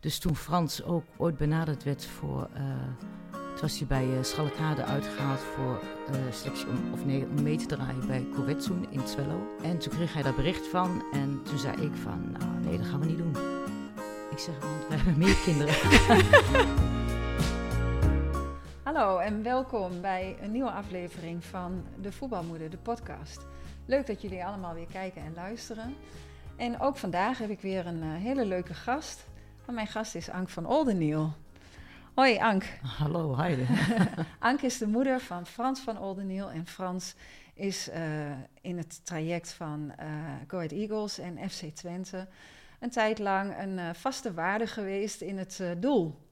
Dus toen Frans ook ooit benaderd werd voor. Uh, toen was hij bij uh, Schalkade uitgehaald voor uh, selectie om, of nee, om mee te draaien bij Kovetsoen in Twello. En toen kreeg hij daar bericht van en toen zei ik van, nou nee, dat gaan we niet doen. Ik zeg, want we hebben meer kinderen. Hallo en welkom bij een nieuwe aflevering van De Voetbalmoeder, de podcast. Leuk dat jullie allemaal weer kijken en luisteren. En ook vandaag heb ik weer een hele leuke gast mijn gast is Ank van Oldeniel. Hoi Ank. Hallo, Heide. Ank is de moeder van Frans van Oldeniel. En Frans is uh, in het traject van uh, Go Ahead Eagles en FC Twente... een tijd lang een uh, vaste waarde geweest in het doel.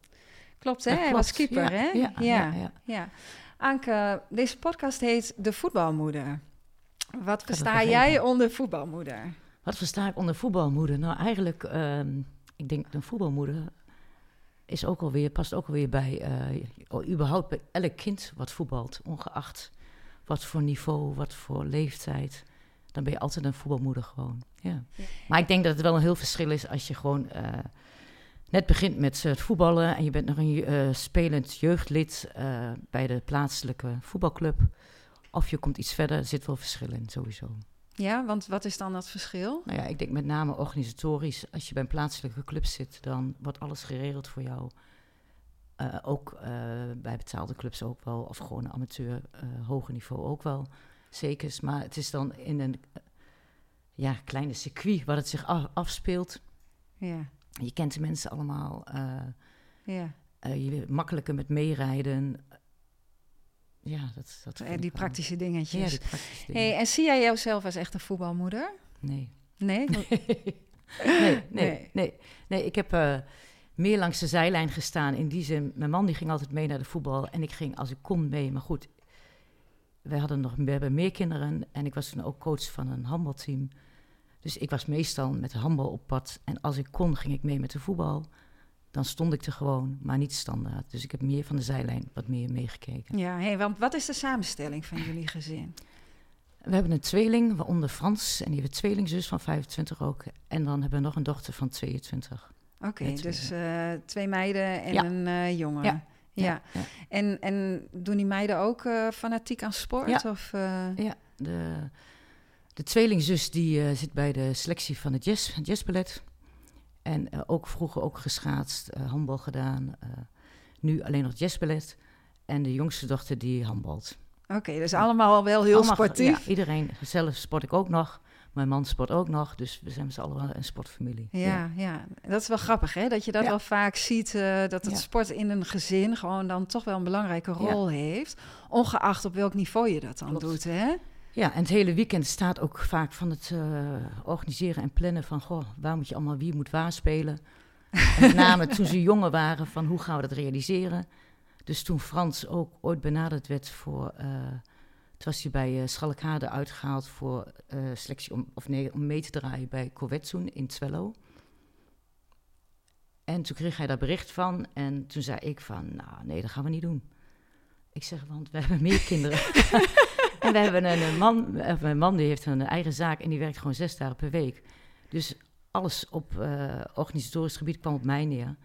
Klopt, hè? Hij was keeper, ja, hè? Ja, ja, ja. ja. Anke, deze podcast heet De Voetbalmoeder. Wat versta jij onder voetbalmoeder? Wat versta ik onder voetbalmoeder? Nou, eigenlijk... Ehm, ik denk een voetbalmoeder is ook alweer, past ook alweer bij, uh, überhaupt bij elk kind wat voetbalt, ongeacht wat voor niveau, wat voor leeftijd. Dan ben je altijd een voetbalmoeder gewoon. Ja. Maar ik denk dat het wel een heel verschil is als je gewoon uh, net begint met het voetballen en je bent nog een uh, spelend jeugdlid bij de plaatselijke voetbalclub. Of je komt iets verder, er zit wel verschil in sowieso. Ja, want wat is dan dat verschil? Nou ja, ik denk met name organisatorisch. Als je bij een plaatselijke club zit, dan wordt alles geregeld voor jou. Uh, ook uh, bij betaalde clubs ook wel, of gewoon amateur, uh, hoger niveau ook wel. Zeker, maar het is dan in een ja, kleine circuit waar het zich af, afspeelt. Ja. Je kent de mensen allemaal. ja. je makkelijker met meerijden. Ja, dat, dat en die praktische dingetjes. Ja, die praktische dingen. Hey, en zie jij jouzelf als echt een voetbalmoeder? Nee. Nee? Nee, nee, nee, nee. Ik heb uh, meer langs de zijlijn gestaan. In die zin, mijn man die ging altijd mee naar de voetbal. En ik ging als ik kon mee. Maar goed, we, hadden nog, we hebben meer kinderen. En ik was toen ook coach van een handbalteam. Dus ik was meestal met de handbal op pad. En als ik kon, ging ik mee met de voetbal dan stond ik er gewoon, maar niet standaard. Dus ik heb meer van de zijlijn wat meer meegekeken. Ja, hey, want wat is de samenstelling van jullie gezin? We hebben een tweeling, waaronder Frans. En die heeft een tweelingzus van 25 ook. En dan hebben we nog een dochter van 22. Oké, dus uh, twee meiden en een uh, jongen. Ja. Ja. ja. En, en doen die meiden ook uh, fanatiek aan sport? Ja, of, ja. De, de tweelingzus die zit bij de selectie van het jazz, het jazzballet. En uh, ook vroeger ook geschaatst, uh, handbal gedaan. Uh, nu alleen nog jazzballet. En de jongste dochter die handbalt. Oké, okay, dus allemaal wel heel allemaal, sportief. Ja, iedereen. Zelf sport ik ook nog. Mijn man sport ook nog. Dus we zijn met z'n allen een sportfamilie. Ja, ja, ja, dat is wel grappig hè. Dat je dat ja. wel vaak ziet. dat het sport in een gezin gewoon dan toch wel een belangrijke rol heeft. Ongeacht op welk niveau je dat dan Klopt. doet hè. Ja, en het hele weekend staat ook vaak van het uh, organiseren en plannen van... goh, waar moet je allemaal, wie moet waar spelen? En met name toen ze jonger waren, van hoe gaan we dat realiseren? Dus toen Frans ook ooit benaderd werd voor... Uh, toen was hij bij uh, Schalkade uitgehaald voor selectie om, of nee, om mee te draaien bij Kovetsoen in Twello. En toen kreeg hij daar bericht van en toen zei ik van, nou nee, dat gaan we niet doen. Ik zeg, want we hebben meer kinderen. en we hebben een, man, of mijn man die heeft een eigen zaak en die werkt gewoon zes dagen per week. Dus alles op uh, organisatorisch gebied kwam op mij neer.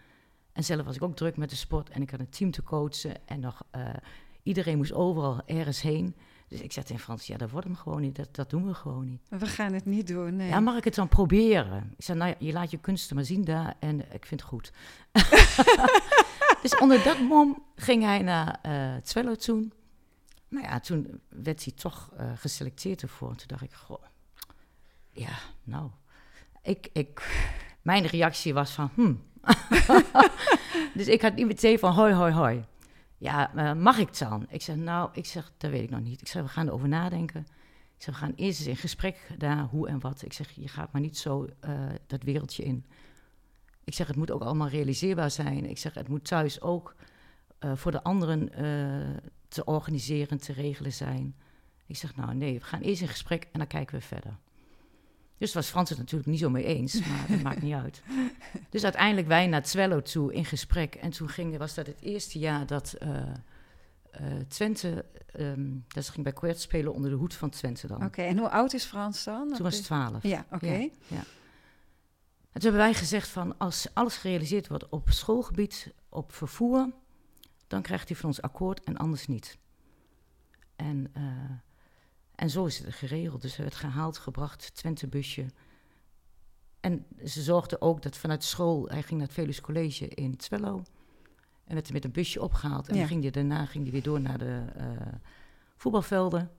En zelf was ik ook druk met de sport en ik had een team te coachen en nog uh, iedereen moest overal ergens heen. Dus ik zei in Frans, ja, dat wordt hem gewoon niet, dat, dat doen we gewoon niet. We gaan het niet doen, nee. Ja, mag ik het dan proberen? Ik zei, nou ja, je laat je kunsten maar zien daar en ik vind het goed. dus onder dat mom ging hij naar uh, Twello toen. Nou ja, toen werd hij toch uh, geselecteerd ervoor. Toen dacht ik, goh, ja, nou. Ik, ik, mijn reactie was van, hmm. dus ik had niet meteen van, hoi, hoi, hoi. Ja, uh, mag ik dan? Ik zeg, nou, ik zeg, dat weet ik nog niet. Ik zeg, we gaan erover nadenken. Ik zeg, we gaan eerst eens in gesprek daar, hoe en wat. Ik zeg, je gaat maar niet zo uh, dat wereldje in. Ik zeg, het moet ook allemaal realiseerbaar zijn. Ik zeg, het moet thuis ook voor de anderen te organiseren, te regelen zijn. Ik zeg, nou nee, we gaan eerst in gesprek en dan kijken we verder. Dus was Frans het natuurlijk niet zo mee eens, maar dat maakt niet uit. Dus uiteindelijk wij naar Twello toe in gesprek. En toen ging, was dat het eerste jaar dat uh, Twente, um, dat ging bij Quert spelen onder de hoed van Twente dan. Oké, okay, en hoe oud is Frans dan? Toen was het twaalf. Ja, oké. Okay. Ja, ja. En toen hebben wij gezegd van als alles gerealiseerd wordt op schoolgebied, op vervoer, dan krijgt hij van ons akkoord en anders niet. En, uh, en zo is het geregeld. Dus het gehaald, gebracht, Twente-busje. En ze zorgde ook dat vanuit school, hij ging naar het Velus College in Twello. En werd met een busje opgehaald. En dan ging hij, daarna ging hij weer door naar de uh, voetbalvelden.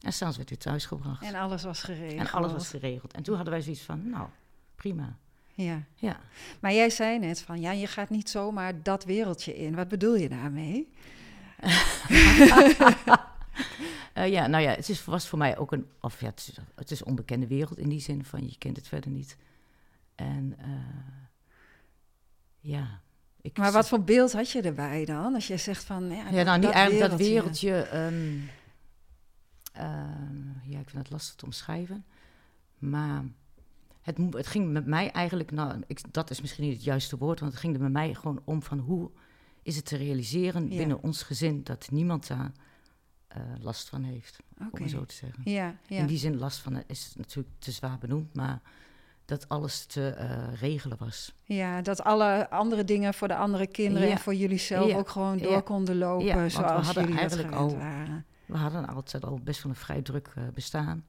En s'avonds werd hij thuisgebracht. En alles was geregeld. En alles was geregeld. En toen hadden wij zoiets van, nou, prima. Ja. ja. Maar jij zei net van, ja, je gaat niet zomaar dat wereldje in. Wat bedoel je daarmee? uh, ja, nou ja, het is, was voor mij ook een, of ja, het is, het is onbekende wereld in die zin van, je kent het verder niet. En uh, ja. Ik maar wat voor beeld had je erbij dan? Als je zegt van, ja, ja nou, niet eigenlijk dat wereldje. Um, uh, ja, ik vind het lastig te omschrijven. Maar het, het ging met mij eigenlijk, nou, ik, dat is misschien niet het juiste woord, want het ging er met mij gewoon om van hoe is het te realiseren ja. binnen ons gezin dat niemand daar uh, last van heeft, okay. om het zo te zeggen. Ja, ja. In die zin last van is het natuurlijk te zwaar benoemd, maar dat alles te uh, regelen was. Ja, dat alle andere dingen voor de andere kinderen Ja. en voor jullie zelf ook gewoon door konden lopen zoals hadden jullie eigenlijk al- waren. We hadden altijd al best wel een vrij druk eh, bestaan.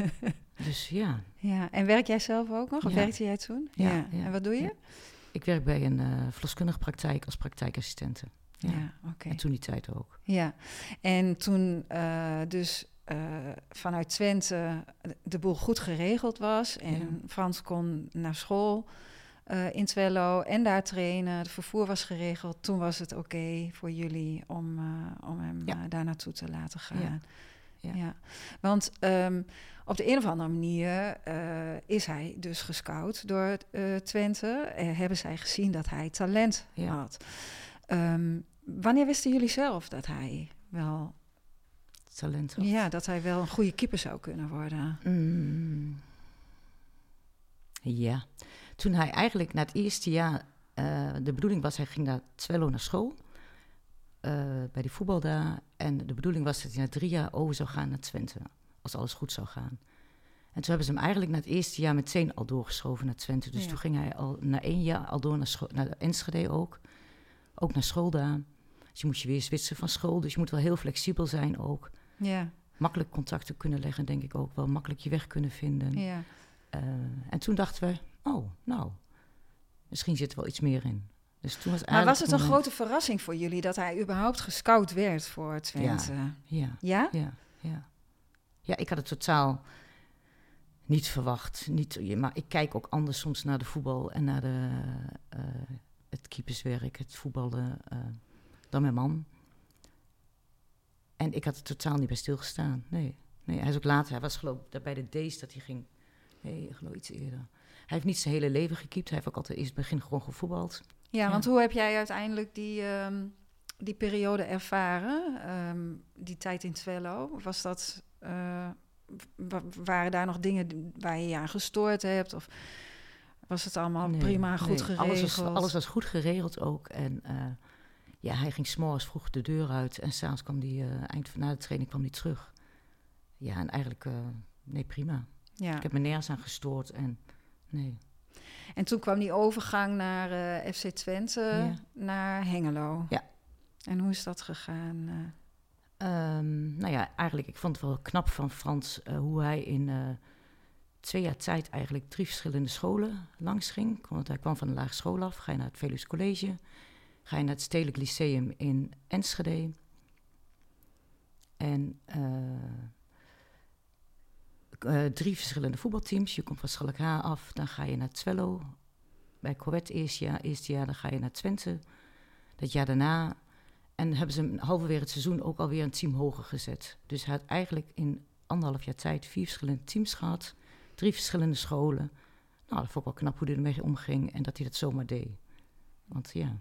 dus ja, Ja, en werk jij zelf ook nog? Of Ja. werkte jij toen? Ja, ja, En wat doe je? ik werk bij een eh verloskundige praktijk als praktijkassistente. Ja, oké. En toen die tijd ook. Ja, en toen eh, dus vanuit Twente de boel goed geregeld was en. Frans kon naar school eh, in Twello en daar trainen, het vervoer was geregeld, toen was het oké voor jullie om, eh, om hem Ja. eh, daar naartoe te laten gaan. Ja. Ja. Want ehm, op de een of andere manier is hij dus gescout door Twente. Hebben zij gezien dat hij talent Ja. had. Ehm, wanneer wisten jullie zelf dat hij wel, Talent. had. ja, dat hij wel een goede keeper zou kunnen worden? Mm. Ja, toen hij eigenlijk na het eerste jaar, eh, de bedoeling was, hij ging naar Twello naar school, eh, bij die voetbal daar. En de bedoeling was dat hij na drie jaar over zou gaan naar Twente, als alles goed zou gaan. En toen hebben ze hem eigenlijk na het eerste jaar meteen al doorgeschoven naar Twente. Dus Ja. toen ging hij al na één jaar al door naar, naar Enschede ook. Ook naar school daar. Dus je moet je weer switchen van school. Dus je moet wel heel flexibel zijn ook. Ja, Makkelijk contacten kunnen leggen, denk ik ook wel. Makkelijk je weg kunnen vinden. ja. Eh, en toen dachten we, oh, nou, misschien zit er wel iets meer in. Dus toen was Maar was het een moment- grote verrassing voor jullie dat hij überhaupt gescout werd voor Twente? Ja, Ja? ja, ja. Ja, ik had het totaal niet verwacht. Niet, maar ik kijk ook anders soms naar de voetbal en naar de, eh, het keeperswerk, het voetballen, eh, dan mijn man. En ik had er totaal niet bij stilgestaan. Nee, nee hij is ook later, hij was geloof ik daar bij de D's dat hij ging. Nee, geloof iets eerder. Hij heeft niet zijn hele leven gekiept. Hij heeft ook altijd eerst het begin gewoon gevoetbald. Ja, Ja. want hoe heb jij uiteindelijk die, ehm, die periode ervaren? Ehm, die tijd in Twello? Was dat, eh, wa- waren daar nog dingen waar je je aan gestoord hebt? Of was het allemaal Nee, prima, goed nee, geregeld? Alles was, alles was goed geregeld ook. En eh, ja, hij ging s'morgens vroeg de deur uit. En s'avonds kwam hij, eh, eind van na de training kwam hij terug. Ja, en eigenlijk, eh, nee, prima. ja. Ik heb me nergens aan gestoord. En nee, En toen kwam die overgang naar eh, FC Twente, Ja. naar Hengelo. Ja. En hoe is dat gegaan? eh? Ehm, nou ja, eigenlijk, ik vond het wel knap van Frans eh, hoe hij in twee jaar tijd eigenlijk drie verschillende scholen langs ging. Want hij kwam van de lagere school af, ga je naar het Velus College, ga je naar het Stedelijk Lyceum in Enschede. En eh, drie verschillende voetbalteams. Je komt van Schalk H af, dan ga je naar Twello. Bij Corvette eerste jaar, eerste jaar, dan ga je naar Twente. Dat jaar daarna en hebben ze halverwege het seizoen ook alweer een team hoger gezet. Dus hij had eigenlijk in anderhalf jaar tijd vier verschillende teams gehad. Drie verschillende scholen. Nou, dat vond ik wel knap hoe hij ermee omging en dat hij dat zomaar deed. Want ja,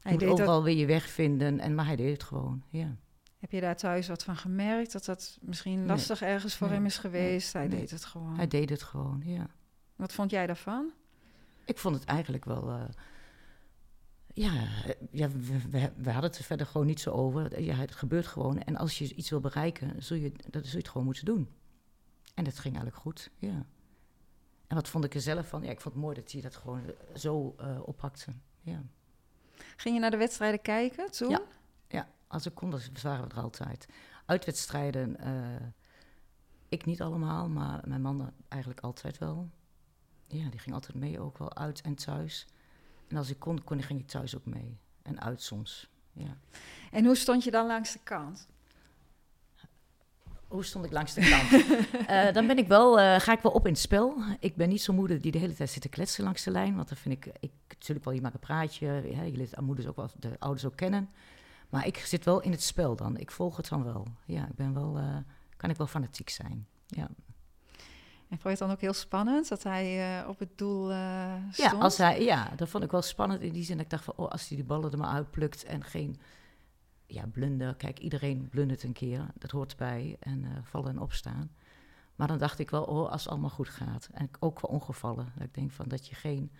Hij moet deed dat, overal weer je weg vinden. En, maar hij deed het gewoon, ja. Heb je daar thuis wat van gemerkt? Dat dat misschien Nee. lastig ergens voor Nee. hem is geweest? Hij deed het gewoon. Hij deed het gewoon, ja. Wat vond jij daarvan? Ik vond het eigenlijk wel... eh, ja, eh, ja we, we, we hadden het er verder gewoon niet zo over. Ja, het gebeurt gewoon. En als je iets wil bereiken, zul je, dat zul je het gewoon moeten doen. En dat ging eigenlijk goed, ja. En wat vond ik er zelf van? Ja, ik vond het mooi dat hij dat gewoon zo uh, oppakte. Ja. Ging je naar de wedstrijden kijken toen? Ja, ja als ik kon, dan waren we er altijd. Uitwedstrijden, uh, ik niet allemaal, maar mijn man eigenlijk altijd wel. Ja, die ging altijd mee, ook wel uit en thuis. En als ik kon, kon ging ik thuis ook mee. En uit soms, ja. En hoe stond je dan langs de kant? Hoe stond ik langs de kant? uh, dan ben ik wel, uh, ga ik wel op in het spel. Ik ben niet zo'n moeder die de hele tijd zit te kletsen langs de lijn. Want dan vind ik, ik natuurlijk wel, je maakt een praatje. Ja, je leert moeders ook wel, de ouders ook kennen. Maar ik zit wel in het spel dan. Ik volg het dan wel. Ja, ik ben wel, uh, kan ik wel fanatiek zijn. Ja. En vond je het dan ook heel spannend dat hij uh, op het doel uh, stond? Ja, als hij, ja, dat vond ik wel spannend in die zin. Dat ik dacht van, oh, als hij die ballen er maar uitplukt en geen ja, blunder. Kijk, iedereen blundert een keer. Dat hoort erbij. En uh, vallen en opstaan. Maar dan dacht ik wel, oh, als het allemaal goed gaat. En ook wel ongevallen. Dat ik denk van dat je geen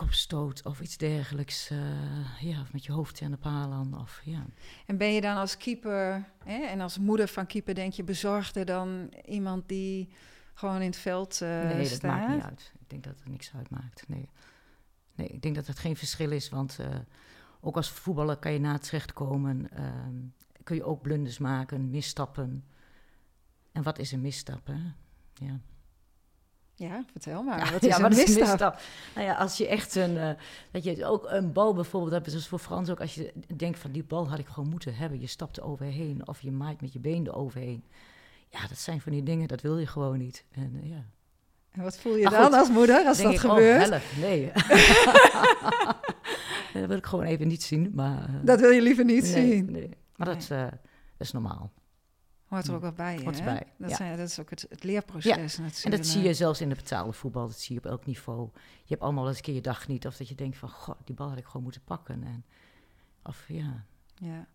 kopstoot of iets dergelijks. Uh, ja, of met je hoofd aan de palen. Of, ja. En ben je dan als keeper hè, en als moeder van keeper, denk je, bezorgder dan iemand die gewoon in het veld uh, nee, staat? dat maakt niet uit. Ik denk dat het niks uitmaakt. Nee, nee ik denk dat het geen verschil is, want uh, ook als voetballer kan je na het terecht komen. Ehm, kun je ook blunders maken, misstappen. En wat is een misstap? Hè? Ja. Ja, vertel maar. Wat is, ja, een, misstap? Nou ja, als je echt een... Uh, dat je ook een bal bijvoorbeeld... Dat is dus voor Frans ook als je denkt van... die bal had ik gewoon moeten hebben. Je stapt er overheen of je maait met je been er overheen. Ja, dat zijn van die dingen, dat wil je gewoon niet. En, uh, ja. en wat voel je dan goed, als moeder als dat ik, oh, gebeurt? Oh, help, nee. dat wil ik gewoon even niet zien. Maar, uh, dat wil je liever niet nee, zien? Nee. Maar nee. Dat, dat is normaal. Hoort er ook wel bij, Hoort hè? Bij, dat, ja. zijn, dat is ook het, het leerproces ja. natuurlijk. En dat zie je zelfs in de betaalde voetbal, dat zie je op elk niveau. Je hebt allemaal eens een keer je dag niet, of dat je denkt van, god, die bal had ik gewoon moeten pakken. En, of ja. ja.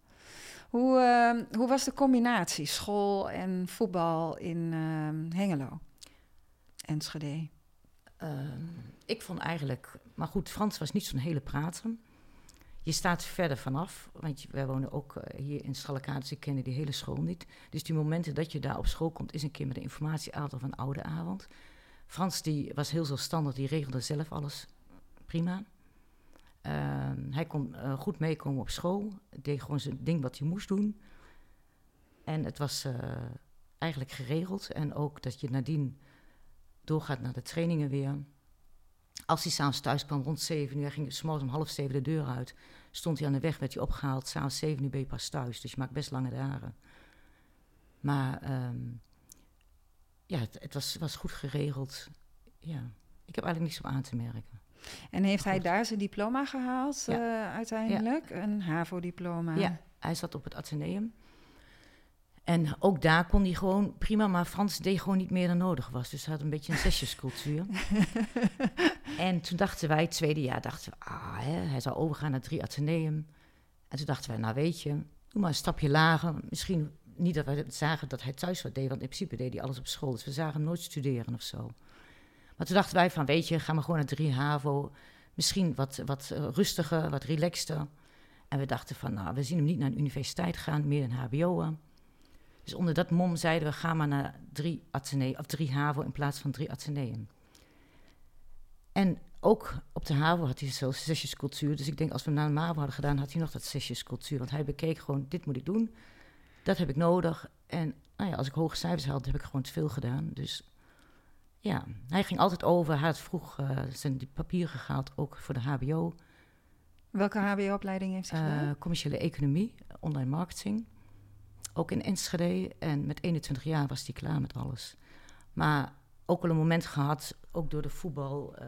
Hoe, uh, hoe was de combinatie school en voetbal in uh, Hengelo? Enschede? Uh, ik vond eigenlijk, maar goed, Frans was niet zo'n hele praten. Je staat verder vanaf, want wij wonen ook uh, hier in Schalkade, dus kende die hele school niet. Dus die momenten dat je daar op school komt, is een keer met een informatieavond of een oude avond. Frans die was heel zelfstandig, die regelde zelf alles prima. Uh, hij kon uh, goed meekomen op school, deed gewoon zijn ding wat hij moest doen. En het was uh, eigenlijk geregeld. En ook dat je nadien doorgaat naar de trainingen weer. Als hij s'avonds thuis kwam rond 7 uur, hij ging s'morgens om half zeven de deur uit. Stond hij aan de weg, werd hij opgehaald. S'avonds 7 uur ben je pas thuis, dus je maakt best lange dagen. Maar um, ja, het, het, was, was goed geregeld. Ja, ik heb eigenlijk niets op aan te merken. En heeft hij daar zijn diploma gehaald ja. uh, uiteindelijk? Ja. Een HAVO-diploma? Ja, hij zat op het Atheneum. En ook daar kon hij gewoon prima, maar Frans deed gewoon niet meer dan nodig was. Dus hij had een beetje een zesjescultuur. en toen dachten wij, het tweede jaar, dachten we, ah, hè, hij zou overgaan naar drie Atheneum. En toen dachten wij, nou weet je, doe maar een stapje lager. Misschien niet dat wij zagen dat hij thuis wat deed, want in principe deed hij alles op school. Dus we zagen hem nooit studeren of zo. Maar toen dachten wij van, weet je, ga maar gewoon naar drie HAVO. Misschien wat, wat rustiger, wat relaxter. En we dachten van, nou, we zien hem niet naar een universiteit gaan, meer een HBO'en. Dus onder dat mom zeiden we, ga maar naar drie, Atheneum, of drie HAVO in plaats van drie Atheneum. En ook op de HAVO had hij zelfs zesjescultuur. Dus ik denk, als we hem naar de MAVO hadden gedaan, had hij nog dat zesjescultuur. Want hij bekeek gewoon, dit moet ik doen, dat heb ik nodig. En nou ja, als ik hoge cijfers haalde, heb ik gewoon te veel gedaan. Dus ja, hij ging altijd over. Hij had vroeg uh, zijn papieren gehaald, ook voor de HBO. Welke HBO-opleiding heeft hij gedaan? Uh, commerciële economie, online marketing. Ook in Enschede. En met 21 jaar was hij klaar met alles. Maar ook wel een moment gehad, ook door de voetbal... Uh,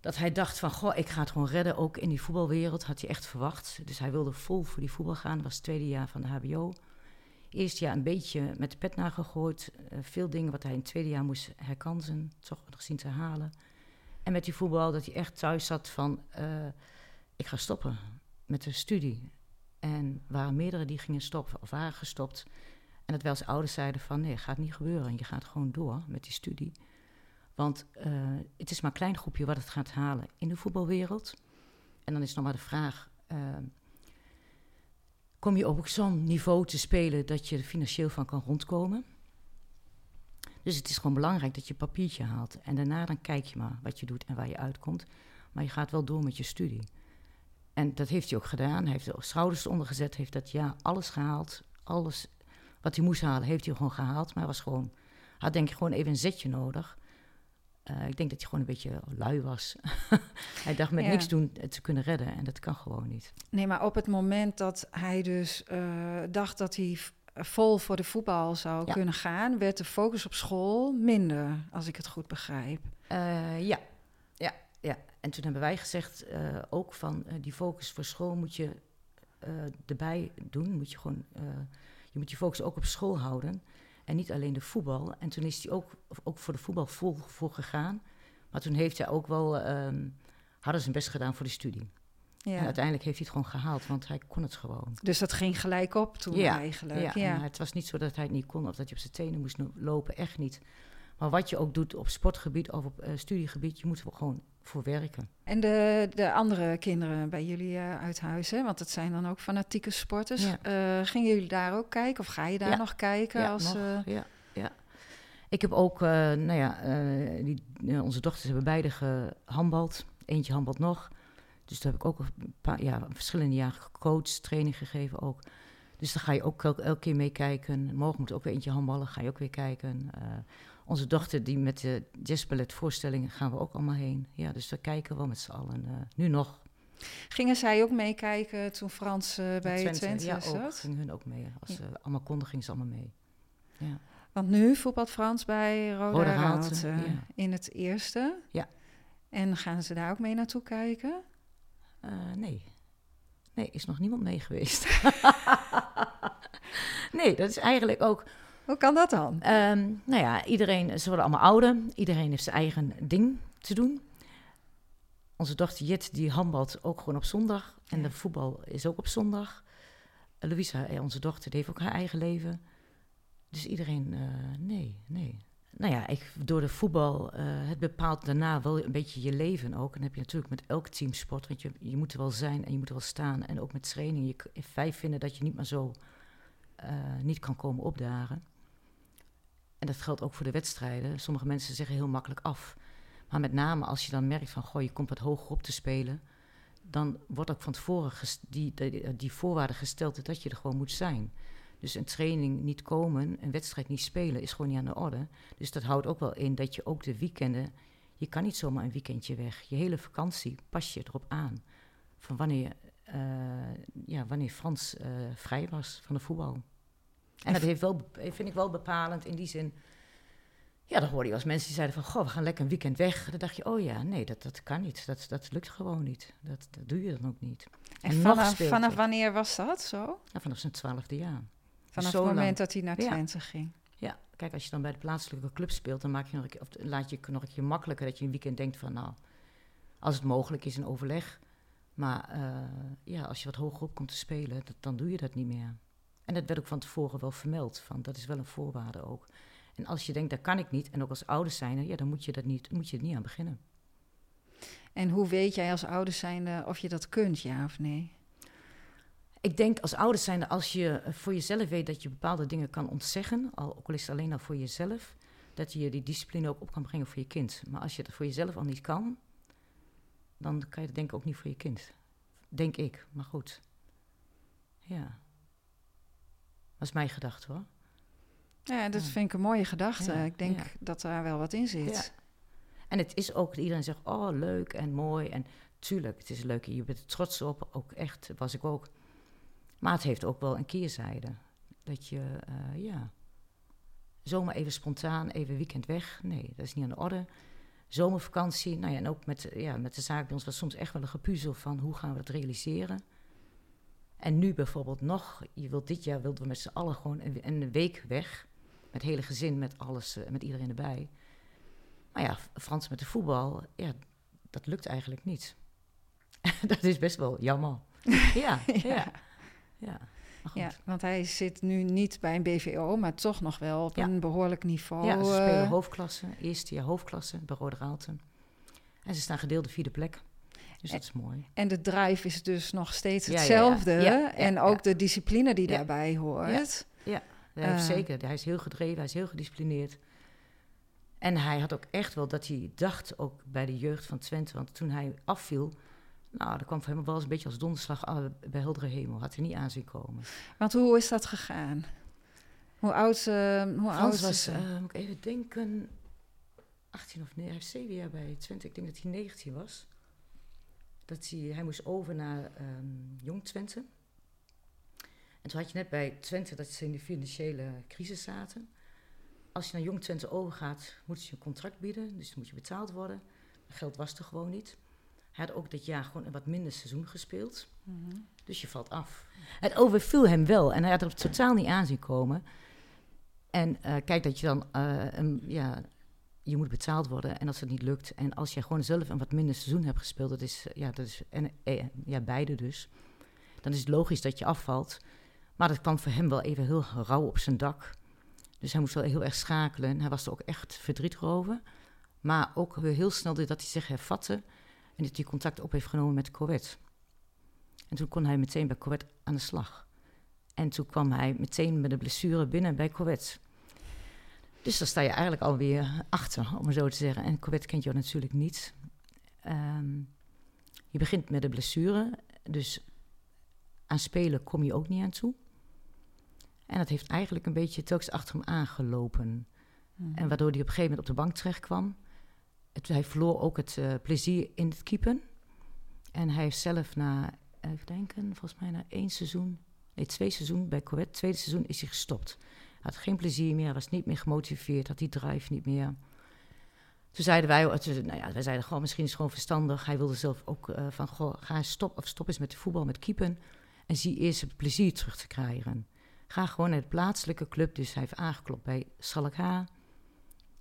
dat hij dacht van, goh, ik ga het gewoon redden. Ook in die voetbalwereld had hij echt verwacht. Dus hij wilde vol voor die voetbal gaan. Dat was het tweede jaar van de HBO. Eerst jaar een beetje met de pet nagegooid. Uh, veel dingen wat hij in het tweede jaar moest herkansen. Toch nog zien te halen. En met die voetbal dat hij echt thuis zat van... Uh, ik ga stoppen met de studie. En waren meerdere die gingen stoppen of waren gestopt. En dat wel ouders zeiden van nee, gaat niet gebeuren. Je gaat gewoon door met die studie. Want uh, het is maar een klein groepje wat het gaat halen in de voetbalwereld. En dan is nog maar de vraag... Uh, kom je op zo'n niveau te spelen dat je er financieel van kan rondkomen? Dus het is gewoon belangrijk dat je papiertje haalt. En daarna dan kijk je maar wat je doet en waar je uitkomt. Maar je gaat wel door met je studie. En dat heeft hij ook gedaan. Hij heeft de schouders eronder gezet, heeft dat ja alles gehaald. Alles wat hij moest halen, heeft hij gewoon gehaald. Maar hij was gewoon, had denk ik gewoon even een zetje nodig. Uh, ik denk dat hij gewoon een beetje lui was. hij dacht met niks doen te kunnen redden en dat kan gewoon niet. Nee, maar op het moment dat hij dus uh, dacht dat hij vol voor de voetbal zou kunnen gaan, werd de focus op school minder, als ik het goed begrijp. Uh, ja. Ja. En toen hebben wij gezegd ook van die focus voor school moet je erbij doen. Moet je gewoon, je moet je focus ook op school houden. En niet alleen de voetbal. En toen is hij ook, ook voor de voetbal vol voor gegaan. Maar toen heeft hij ook wel, um, hadden zijn best gedaan voor de studie. Ja. En uiteindelijk heeft hij het gewoon gehaald, want hij kon het gewoon. Dus dat ging gelijk op toen ja, eigenlijk? Ja, ja. het was niet zo dat hij het niet kon of dat hij op zijn tenen moest lopen, echt niet. Maar wat je ook doet op sportgebied of op uh, studiegebied, je moet gewoon voor werken. En de, de andere kinderen bij jullie uh, uit huis, hè? want het zijn dan ook fanatieke sporters. Ja. Uh, gingen jullie daar ook kijken of ga je daar nog kijken? Ja, als, nog, ja, ja. Ik heb ook, nou ja, die, onze dochters hebben beide gehandbald. Eentje handbalt nog. Dus daar heb ik ook een paar ja, verschillende jaren gecoacht, training gegeven ook. Dus daar ga je ook elke, elke keer mee kijken. Morgen moet ook weer eentje handballen, ga je ook weer kijken. Onze dochter, die met de jazzballet voorstellingen, gaan we ook allemaal heen. Ja, dus daar kijken we met z'n allen. Uh, nu nog. Gingen zij ook meekijken toen Frans uh, bij Twente, Twente ja, zat? Ja, gingen hun ook mee. Als ze allemaal konden, gingen ze allemaal mee. Ja. Want nu voetbalt Frans bij Roda, Roda ja. in het eerste. Ja. En gaan ze daar ook mee naartoe kijken? Uh, nee. Nee, is nog niemand mee geweest. nee, dat is eigenlijk ook hoe kan dat dan? Um, nou ja, iedereen, ze worden allemaal ouder. Iedereen heeft zijn eigen ding te doen. Onze dochter Jit, die handbalt ook gewoon op zondag. En de voetbal is ook op zondag. Louisa, eh, onze dochter, die heeft ook haar eigen leven. Dus iedereen, uh, nee, nee. Nou ja, ik, door de voetbal, uh, het bepaalt daarna wel een beetje je leven ook. En dan heb je natuurlijk met elk teamsport, want je, je moet er wel zijn en je moet er wel staan. En ook met training. Je, vijf vinden dat je niet meer zo niet kan komen opdagen. En dat geldt ook voor de wedstrijden. Sommige mensen zeggen heel makkelijk af. Maar met name als je dan merkt van, goh, je komt wat hoger op te spelen, dan wordt ook van tevoren die, die, die voorwaarde gesteld dat je er gewoon moet zijn. Dus een training niet komen, een wedstrijd niet spelen, is gewoon niet aan de orde. Dus dat houdt ook wel in dat je ook de weekenden, je kan niet zomaar een weekendje weg. Je hele vakantie pas je erop aan. Van wanneer, uh, ja, wanneer Frans uh, vrij was van de voetbal. En dat heeft wel, vind ik wel bepalend in die zin. Ja, dan hoorde je als mensen die zeiden van... Goh, we gaan lekker een weekend weg. Dan dacht je, oh ja, nee, dat, dat kan niet. Dat, dat lukt gewoon niet. Dat, dat doe je dan ook niet. En, vanaf, vanaf wanneer was dat zo? Ja, vanaf zijn twaalfde jaar. Vanaf het moment dat hij naar Twente ja. ging? Ja, kijk, als je dan bij de plaatselijke club speelt... dan maak je nog of laat je nog een keer makkelijker dat je een weekend denkt van... nou, als het mogelijk is, een overleg. Maar uh, ja, als je wat hoger op komt te spelen, dat, dan doe je dat niet meer. En dat werd ook van tevoren wel vermeld, van dat is wel een voorwaarde ook. En als je denkt, dat kan ik niet, en ook als ouders zijnde, ja, dan moet je, dat niet, moet je er niet aan beginnen. En hoe weet jij als ouders zijnde of je dat kunt, ja of nee? Ik denk als ouders zijnde, als je voor jezelf weet dat je bepaalde dingen kan ontzeggen, al, ook al is het alleen al voor jezelf, dat je die discipline ook op kan brengen voor je kind. Maar als je het voor jezelf al niet kan, dan kan je dat denk ik ook niet voor je kind. Denk ik, maar goed. Ja. Dat is mijn gedachte hoor. Ja, dat vind ik een mooie gedachte. ik denk dat daar wel wat in zit. En het is ook, iedereen zegt, oh leuk en mooi. En tuurlijk, het is leuk, je bent er trots op. Ook echt, was ik ook. Maar het heeft ook wel een keerzijde. Dat je, uh, ja, zomaar even spontaan, even weekend weg. Nee, dat is niet aan de orde. Zomervakantie, nou ja, en ook met, ja, met de zaak bij ons was soms echt wel een gepuzzel van hoe gaan we dat realiseren. En nu bijvoorbeeld nog, je wilt dit jaar wilden we met z'n allen gewoon een, een, week weg. Met hele gezin, met alles, uh, met iedereen erbij. Maar ja, Frans met de voetbal, ja, dat lukt eigenlijk niet. dat is best wel jammer. ja, ja, ja. Ja, want hij zit nu niet bij een BVO, maar toch nog wel op een behoorlijk niveau. Ja, ze spelen uh, hoofdklasse, eerste jaar hoofdklasse bij Rode Raalten. En ze staan gedeelde vierde plek. Dus dat is mooi. En de drive is dus nog steeds hetzelfde. en ook de discipline die daarbij hoort. Ja, ja. Uh, zeker. Hij is heel gedreven, hij is heel gedisciplineerd. En hij had ook echt wel dat hij dacht, ook bij de jeugd van Twente, want toen hij afviel, nou, dat kwam voor hem wel eens een beetje als donderslag ah, bij heldere hemel. Had hij niet aan zien komen. Want hoe is dat gegaan? Hoe oud, uh, hoe oud was, uh, moet ik even denken, 18 of nee, hij heeft 7 jaar bij Twente. Ik denk dat hij 19 was. Dat hij, hij moest over naar um, Jong Twente. En toen had je net bij Twente dat ze in de financiële crisis zaten. Als je naar Jong Twente overgaat, moeten ze je een contract bieden. Dus dan moet je betaald worden. Dat geld was er gewoon niet. Hij had ook dit jaar gewoon een wat minder seizoen gespeeld. Mhm. Dus je valt af. Het overviel hem wel en hij had er totaal niet aan zien komen. En uh, kijk dat je dan, uh, een, ja, je moet betaald worden en als het niet lukt. En als je gewoon zelf een wat minder seizoen hebt gespeeld, dat is, ja, dat is en, ja, beide dus. Dan is het logisch dat je afvalt. Maar dat kwam voor hem wel even heel rauw op zijn dak. Dus hij moest wel heel erg schakelen. Hij was er ook echt verdrietig over. Maar ook weer heel snel dat hij zich hervatte. En dat hij contact op heeft genomen met Corvette. En toen kon hij meteen bij Corvette aan de slag. En toen kwam hij meteen met de blessure binnen bij Corvette. Dus daar sta je eigenlijk alweer achter, om maar zo te zeggen. En Corvette kent jou natuurlijk niet. Um, je begint met de blessure, dus aan spelen kom je ook niet aan toe. En dat heeft eigenlijk een beetje telkens achter hem aangelopen. Mhm. En waardoor hij op een gegeven moment op de bank terecht kwam. Het, hij verloor ook het uh, plezier in het keepen. En hij heeft zelf na, even denken, volgens mij na één seizoen, nee, twee seizoenen bij Corvette, tweede seizoen is hij gestopt. Had geen plezier meer, was niet meer gemotiveerd, had die drive niet meer. Toen zeiden wij, nou ja, wij zeiden gewoon, misschien is het gewoon verstandig. Hij wilde zelf ook uh, van, goh, ga stop, of stop eens met de voetbal, met keepen. En zie eerst het plezier terug te krijgen. Ga gewoon naar de plaatselijke club. Dus hij heeft aangeklopt bij Schalk En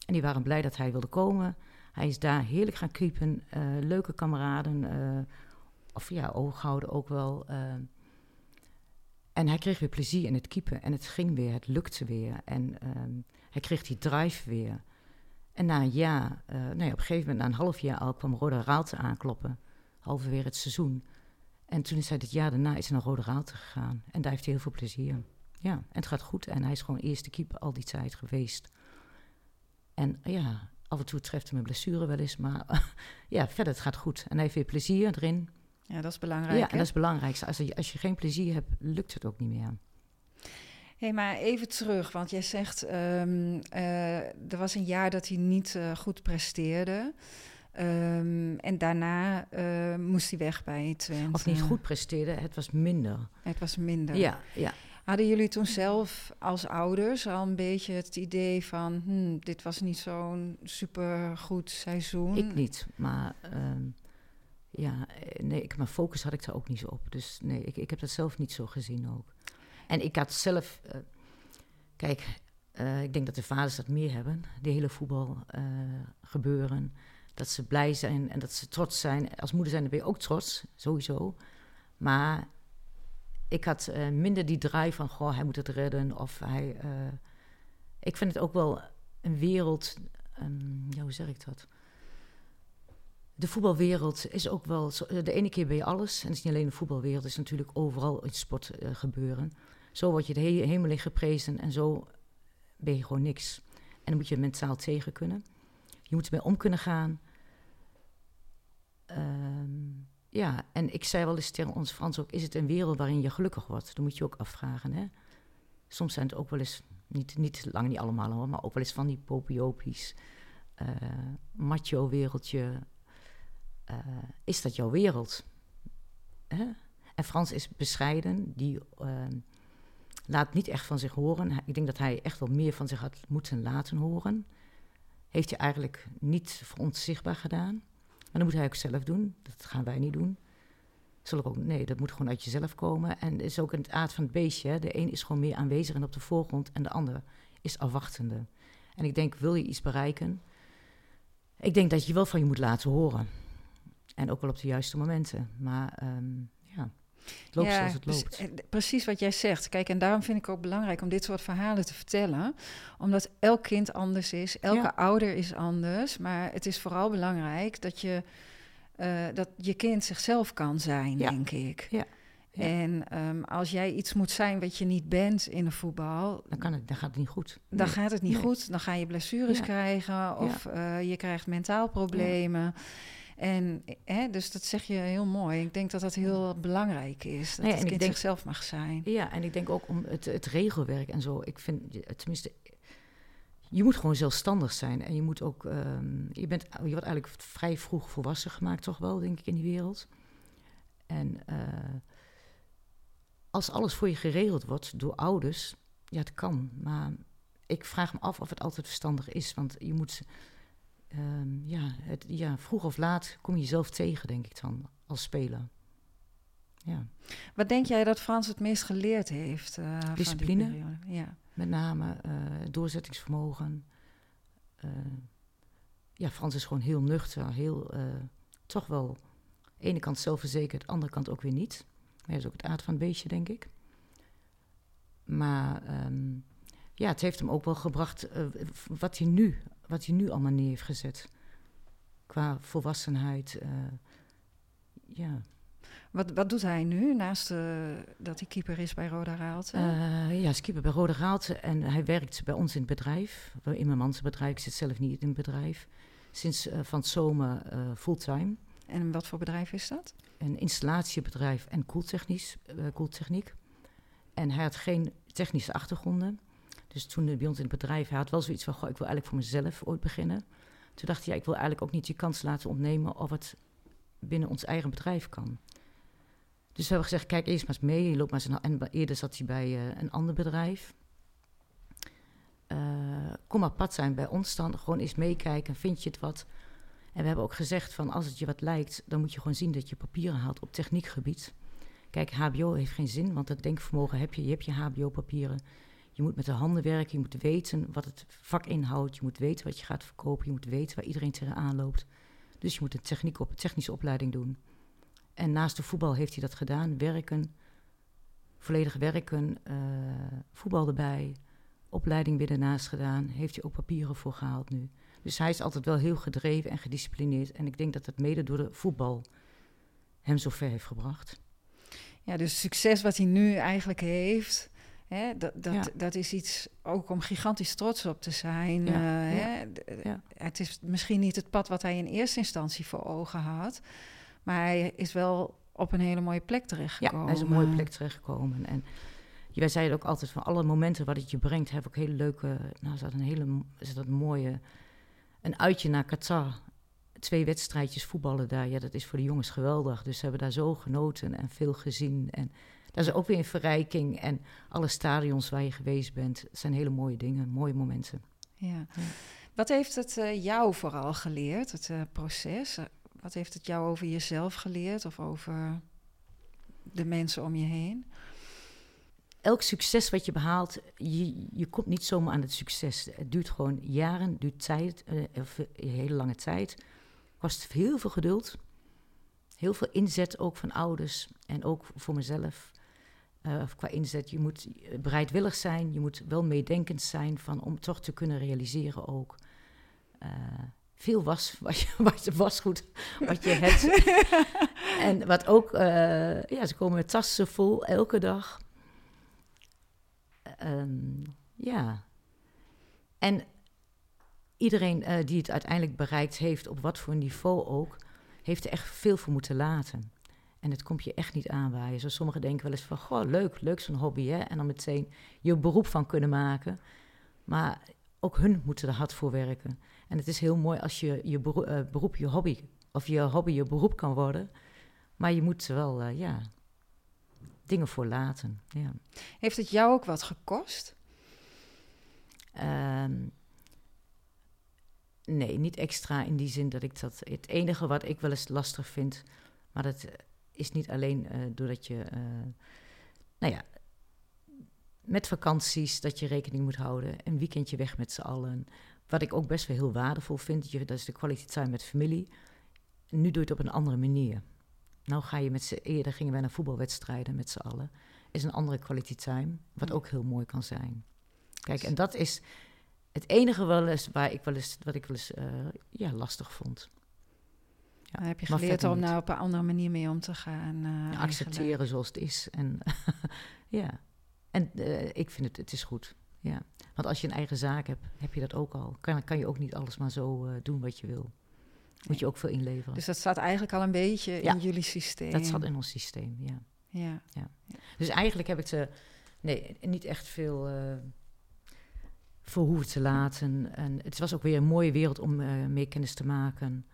die waren blij dat hij wilde komen. Hij is daar heerlijk gaan keepen. Uh, leuke kameraden. Uh, of ja, ooghouden ook wel. En hij kreeg weer plezier in het keepen. En het ging weer, het lukte weer. En um, hij kreeg die drive weer. En na een jaar, nou ja, op een gegeven moment, na een half jaar al, kwam Roda Raalte aankloppen. Halverwege het seizoen. En toen is hij dit jaar daarna is naar Rode Raalte gegaan. En daar heeft hij heel veel plezier. Ja, en het gaat goed. En hij is gewoon eerste keeper al die tijd geweest. En ja, af en toe treft hem een blessure wel eens. Maar ja, verder, het gaat goed. En hij heeft weer plezier erin. Ja, dat is belangrijk. Ja, en dat is het belangrijkste. Als je, als je geen plezier hebt, lukt het ook niet meer. Hé, hey, maar even terug, want jij zegt, um, uh, er was een jaar dat hij niet uh, goed presteerde. Um, en daarna uh, moest hij weg bij Twente. Of niet goed presteerde, het was minder. Het was minder. Ja, ja. Hadden jullie toen zelf als ouders al een beetje het idee van... Hm, dit was niet zo'n supergoed seizoen? Ik niet, maar uh, ja, nee, ik, mijn focus had ik daar ook niet zo op. Dus nee, ik, ik heb dat zelf niet zo gezien ook. En ik had zelf... Uh, kijk, uh, ik denk dat de vaders dat meer hebben. De hele voetbal gebeuren. Dat ze blij zijn en dat ze trots zijn. Als moeder zijn dan ben je ook trots, sowieso. Maar ik had minder die drive van, goh, hij moet het redden. Of hij... Ik vind het ook wel een wereld... Um, ja, hoe zeg ik dat? De voetbalwereld is ook wel... Zo, de ene keer ben je alles. En het is niet alleen de voetbalwereld. Het is natuurlijk overal in sport uh, gebeuren. Zo word je de he hemel geprezen. En zo ben je gewoon niks. En dan moet je mentaal tegen kunnen. Je moet ermee om kunnen gaan. Um, ja, en ik zei wel eens tegen ons Frans ook... is het een wereld waarin je gelukkig wordt? Dan moet je ook afvragen, hè? Soms zijn het ook wel eens, niet, niet lang niet allemaal hoor... maar ook wel eens van die popiopies, uh, macho-wereldje. Uh, is dat jouw wereld? Hè? En Frans is bescheiden, die uh, laat niet echt van zich horen. Ik denk dat hij echt wel meer van zich had moeten laten horen. Heeft hij eigenlijk niet voor ons zichtbaar gedaan... Maar dan moet hij ook zelf doen. Dat gaan wij niet doen. Ik ook, nee, dat moet gewoon uit jezelf komen. En het is ook een aard van het beestje. De een is gewoon meer aanwezig en op de voorgrond. En de ander is afwachtende. En ik denk, wil je iets bereiken? Ik denk dat je wel van je moet laten horen. En ook wel op de juiste momenten. Maar um, ja, het loopt zoals het loopt. Eh, precies wat jij zegt. Kijk, en daarom vind ik ook belangrijk om dit soort verhalen te vertellen. Omdat elk kind anders is, elke ouder is anders. Maar het is vooral belangrijk dat je, uh, dat je kind zichzelf kan zijn, denk ik. Ja. En ehm, als jij iets moet zijn wat je niet bent in de voetbal, dan, kan het, dan gaat het niet goed. Dan gaat het niet goed. Dan ga je blessures krijgen of uh, je krijgt mentaal problemen. En hè, dus dat zeg je heel mooi. Ik denk dat dat heel belangrijk is. Dat nee, het kind denk, zichzelf mag zijn. Ja, en ik denk ook om het, het regelwerk en zo. Ik vind, tenminste, je moet gewoon zelfstandig zijn. En je moet ook, um, je, bent, je wordt eigenlijk vrij vroeg volwassen gemaakt, toch wel, denk ik, in die wereld. En uh, als alles voor je geregeld wordt door ouders, ja, het kan. Maar ik vraag me af of het altijd verstandig is. Want je moet, um, ja, het, ja, vroeg of laat kom je jezelf tegen, denk ik dan, als speler. Ja. Wat denk jij dat Frans het meest geleerd heeft? Uh, Discipline. ja. Met name uh, doorzettingsvermogen. Uh, ja, Frans is gewoon heel nuchter, heel, toch wel, de ene kant zelfverzekerd, de andere kant ook weer niet. Dat is ook het aard van het beestje, denk ik. Maar um, ja, het heeft hem ook wel gebracht wat, hij nu, wat hij nu allemaal neer heeft gezet. Qua volwassenheid. ja. Wat, wat doet hij nu, naast uh, dat hij keeper is bij Roda Raalte? Uh, ja, hij is keeper bij Roda Raalte en hij werkt bij ons in het bedrijf. In mijn mans bedrijf, ik zit zelf niet in het bedrijf. Sinds uh, van zomer fulltime. En wat voor bedrijf is dat? Een installatiebedrijf en koeltechnisch, koeltechniek. En hij had geen technische achtergronden. Dus toen bij ons in het bedrijf, hij had wel zoiets van... Goh, ik wil eigenlijk voor mezelf ooit beginnen. Toen dacht hij, ja, ik wil eigenlijk ook niet die kans laten ontnemen... of het binnen ons eigen bedrijf kan. Dus we hebben gezegd, kijk eerst maar eens mee. Je loopt maar eens en eerder zat hij bij uh, een ander bedrijf. Uh, kom maar pad zijn bij ons dan. Gewoon eens meekijken. Vind je het wat? En we hebben ook gezegd van als het je wat lijkt... dan moet je gewoon zien dat je papieren haalt op techniekgebied. Kijk, hbo heeft geen zin, want dat denkvermogen heb je. Je hebt je hbo-papieren. Je moet met de handen werken. Je moet weten wat het vak inhoudt. Je moet weten wat je gaat verkopen. Je moet weten waar iedereen tegenaan loopt. Dus je moet een techniek op, technische opleiding doen. En naast de voetbal heeft hij dat gedaan. Werken, volledig werken, uh, voetbal erbij, opleiding weer ernaast gedaan. Heeft hij ook papieren voor gehaald nu. Dus hij is altijd wel heel gedreven en gedisciplineerd. En ik denk dat dat mede door de voetbal hem zo ver heeft gebracht. Ja, dus succes wat hij nu eigenlijk heeft, hè, dat, dat, dat is iets ook om gigantisch trots op te zijn. Ja, uh, Hè? Het is misschien niet het pad wat hij in eerste instantie voor ogen had. Maar hij is wel op een hele mooie plek terechtgekomen. Ja, hij is een mooie plek terechtgekomen. En wij zeiden ook altijd van alle momenten wat het je brengt, heb ik hele leuke. Nou, dat een hele een mooie. Een uitje naar Qatar. Twee wedstrijdjes voetballen daar. Ja, dat is voor de jongens geweldig. Dus ze hebben daar zo genoten en veel gezien. En dat is ook weer een verrijking. En alle stadions waar je geweest bent, zijn hele mooie dingen, mooie momenten. Ja. Wat heeft het uh, jou vooral geleerd, het uh, proces? Wat heeft het jou over jezelf geleerd of over de mensen om je heen? Elk succes wat je behaalt, je, je komt niet zomaar aan het succes. Het duurt gewoon jaren, duurt tijd, uh, of een hele lange tijd. Kost heel veel geduld, heel veel inzet ook van ouders en ook voor mezelf. Uh, qua inzet, je moet bereidwillig zijn, je moet wel meedenkend zijn van, om toch te kunnen realiseren ook. Uh, veel was, wat je, wat je wasgoed wat je hebt. en wat ook, uh, ja, ze komen met tassen vol elke dag. Um, ja. En iedereen die het uiteindelijk bereikt heeft, op wat voor niveau ook, heeft er echt veel voor moeten laten. En het komt je echt niet aanwaaien. Zo sommigen denken wel eens van, goh, leuk, leuk zo'n hobby, hè? En dan meteen je beroep van kunnen maken. Maar ook hun moeten er hard voor werken. En het is heel mooi als je je eh, beroep, je hobby, of je hobby je beroep kan worden. Maar je moet wel, uh, ja, dingen voor laten. Ja. Heeft het jou ook wat gekost? Um, nee, niet extra in die zin dat ik dat. Het enige wat ik wel eens lastig vind, maar dat is niet alleen uh, doordat je. nou ja, met vakanties dat je rekening moet houden. Een weekendje weg met z'n allen. Wat ik ook best wel heel waardevol vind, dat is de kwaliteit time met familie. Nu doe je het op een andere manier. Nou ga je met z'n... Eerder gingen wij naar voetbalwedstrijden met z'n allen. Is een andere quality time, wat ook heel mooi kan zijn. Kijk, en dat is het enige wel eens waar ik wel eens, wat ik wel eens uh, ja, lastig vond. Dan heb je geleerd om daar op een andere manier mee om te gaan. eh, accepteren zoals het is. En ja, en eh, ik vind het, het is goed. Ja. Want als je een eigen zaak hebt, heb je dat ook al. Kan, kan je ook niet alles maar zo eh, doen wat je wil. Moet je ook veel inleveren. Dus dat staat eigenlijk al een beetje Ja. in jullie systeem. dat zat in ons systeem, ja. Ja. Dus eigenlijk heb ik ze nee, niet echt veel eh voor hoeven te laten. En het was ook weer een mooie wereld om mee kennis te maken.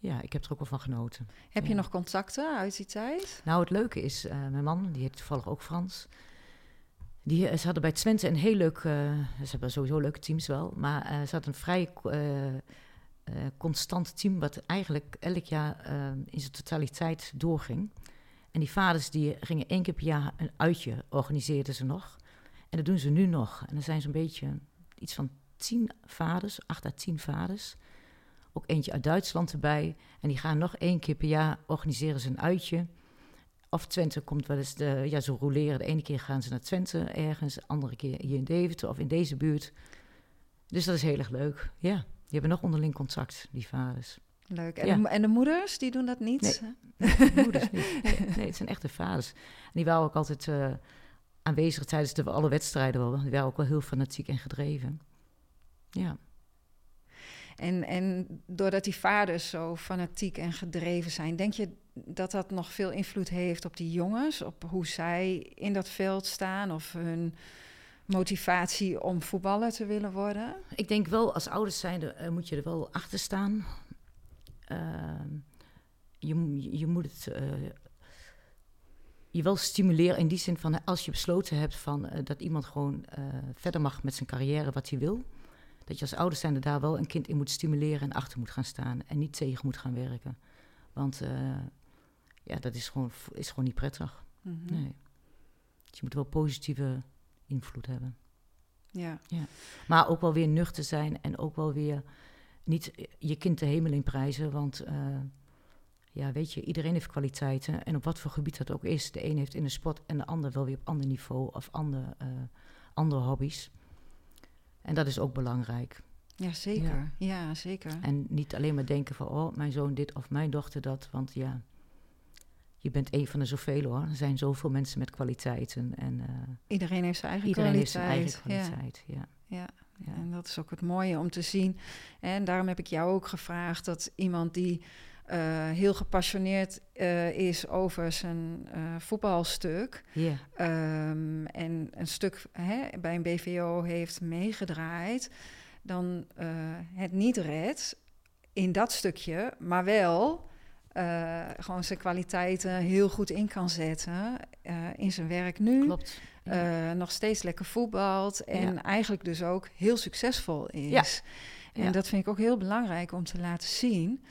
Ja, ik heb er ook wel van genoten. Heb je Ja. nog contacten uit die tijd? Nou, het leuke is, eh, mijn man, die heet toevallig ook Frans. Die, eh, ze hadden bij Twente een heel leuk... eh, ze hebben sowieso leuke teams wel. Maar ze hadden een vrij constant team... wat eigenlijk elk jaar in zijn totaliteit doorging. En die vaders die gingen één keer per jaar een uitje, organiseerden ze nog. En dat doen ze nu nog. En er zijn zo'n beetje iets van tien vaders, acht à tien vaders. Ook eentje uit Duitsland erbij. En die gaan nog één keer per jaar organiseren ze een uitje. Of Twente komt wel eens, de, ja, ze roleren. De ene keer gaan ze naar Twente ergens, de andere keer hier in Deventer of in deze buurt. Dus dat is heel erg leuk. Ja, die hebben nog onderling contact, die vaders. Leuk. En, Ja. de, en de moeders, die doen dat niet? De moeders niet. Nee, nee, het zijn echte vaders. En die waren ook altijd eh, aanwezig tijdens de, alle wedstrijden wel. Die waren ook wel heel fanatiek en gedreven. Ja. En, en doordat die vaders zo fanatiek en gedreven zijn, denk je dat dat nog veel invloed heeft op die jongens? Op hoe zij in dat veld staan of hun motivatie om voetballer te willen worden? Ik denk wel, als ouders zijnde eh, moet je er wel achter staan. Ehm, je, je moet het eh, je wel stimuleren in die zin van... als je besloten hebt van, eh, dat iemand gewoon verder mag met zijn carrière wat hij wil... dat je als ouders zijnde daar wel een kind in moet stimuleren en achter moet gaan staan... en niet tegen moet gaan werken. Want eh, ja, dat is gewoon, is gewoon niet prettig. Mhm. Nee. Dus je moet wel positieve invloed hebben. Ja. Maar ook wel weer nuchter zijn en ook wel weer niet je kind de hemel in prijzen. Want eh, ja, weet je, iedereen heeft kwaliteiten. En op wat voor gebied dat ook is. De een heeft in de sport en de ander wel weer op ander niveau of andere, eh, andere hobby's. En dat is ook belangrijk. ja, zeker. Ja. zeker. En niet alleen maar denken van, oh, mijn zoon dit of mijn dochter dat. Want ja, je bent een van de zoveel hoor. Er zijn zoveel mensen met kwaliteiten. En eh, Iedereen heeft zijn eigen iedereen heeft kwaliteit. zijn eigen kwaliteit. Ja. Ja. Ja. En dat is ook het mooie om te zien. En daarom heb ik jou ook gevraagd dat iemand die heel gepassioneerd eh, is over zijn eh, voetbalstuk. Ehm, en een stuk hè, bij een BVO heeft meegedraaid, dan eh, het niet redt in dat stukje, maar wel eh, gewoon zijn kwaliteiten heel goed in kan zetten eh, in zijn werk nu. klopt. Ja. eh, nog steeds lekker voetbalt en Ja. eigenlijk dus ook heel succesvol is. Ja. En dat vind ik ook heel belangrijk om te laten zien.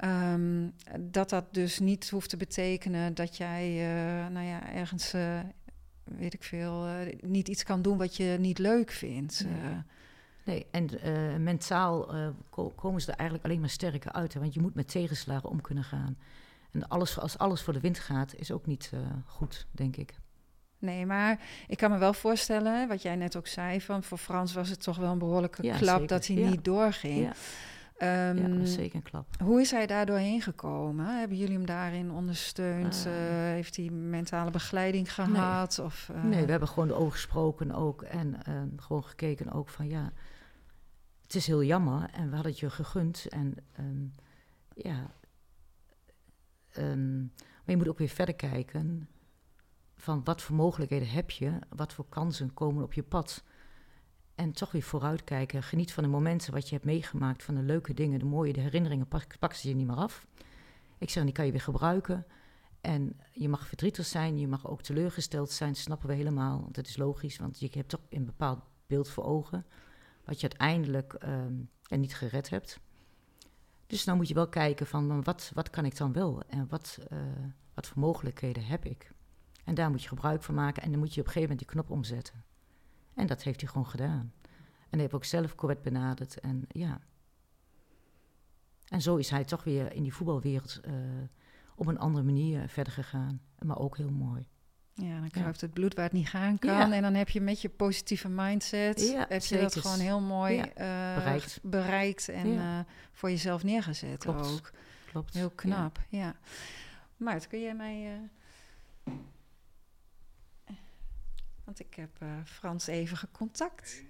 Ehm, dat dat dus niet hoeft te betekenen dat jij eh, nou ja, ergens, eh, weet ik veel, eh, niet iets kan doen wat je niet leuk vindt. Nee. Nee, en mentaal ko- komen ze er eigenlijk alleen maar sterker uit. Hè? Want je moet met tegenslagen om kunnen gaan. En alles, als alles voor de wind gaat, is ook niet goed, denk ik. nee, maar ik kan me wel voorstellen, wat jij net ook zei, van voor Frans was het toch wel een behoorlijke Ja, klap zeker. dat hij Ja. niet doorging. Ja, Ehm, ja, dat is zeker een klap. Hoe is hij daar doorheen gekomen? Hebben jullie hem daarin ondersteund? Eh. Eh, heeft hij mentale begeleiding gehad? Of, eh, Nee, we hebben gewoon ogen gesproken ook. En eh, gewoon gekeken ook van ja, het is heel jammer. En we hadden het je gegund. En ehm, ja, ehm, maar je moet ook weer verder kijken. Van wat voor mogelijkheden heb je? Wat voor kansen komen op je pad? En toch weer vooruitkijken. Geniet van de momenten wat je hebt meegemaakt. Van de leuke dingen, de mooie, de herinneringen. Pak, ze je niet meer af. Ik zeg, die kan je weer gebruiken. En je mag verdrietig zijn, je mag ook teleurgesteld zijn, snappen we helemaal. Want dat is logisch, want je hebt toch een bepaald beeld voor ogen. Wat je uiteindelijk er niet gered hebt. Dus dan moet je wel kijken van wat, wat kan ik dan wel? En wat, eh, wat voor mogelijkheden heb ik? En daar moet je gebruik van maken. En dan moet je op een gegeven moment die knop omzetten. En dat heeft hij gewoon gedaan. En hij heeft ook zelf Corvette benaderd. En ja. En zo is hij toch weer in die voetbalwereld eh, op een andere manier verder gegaan. Maar ook heel mooi. Ja, dan kruipt het bloed waar het niet gaan kan. Ja. En dan heb je met je positieve mindset... Ja, heb je dat gewoon heel mooi eh, bereikt. bereikt en eh, voor jezelf neergezet Klopt. ook. klopt. Heel knap, ja. Maart, kun jij mij... Want ik heb eh, Frans even gecontact.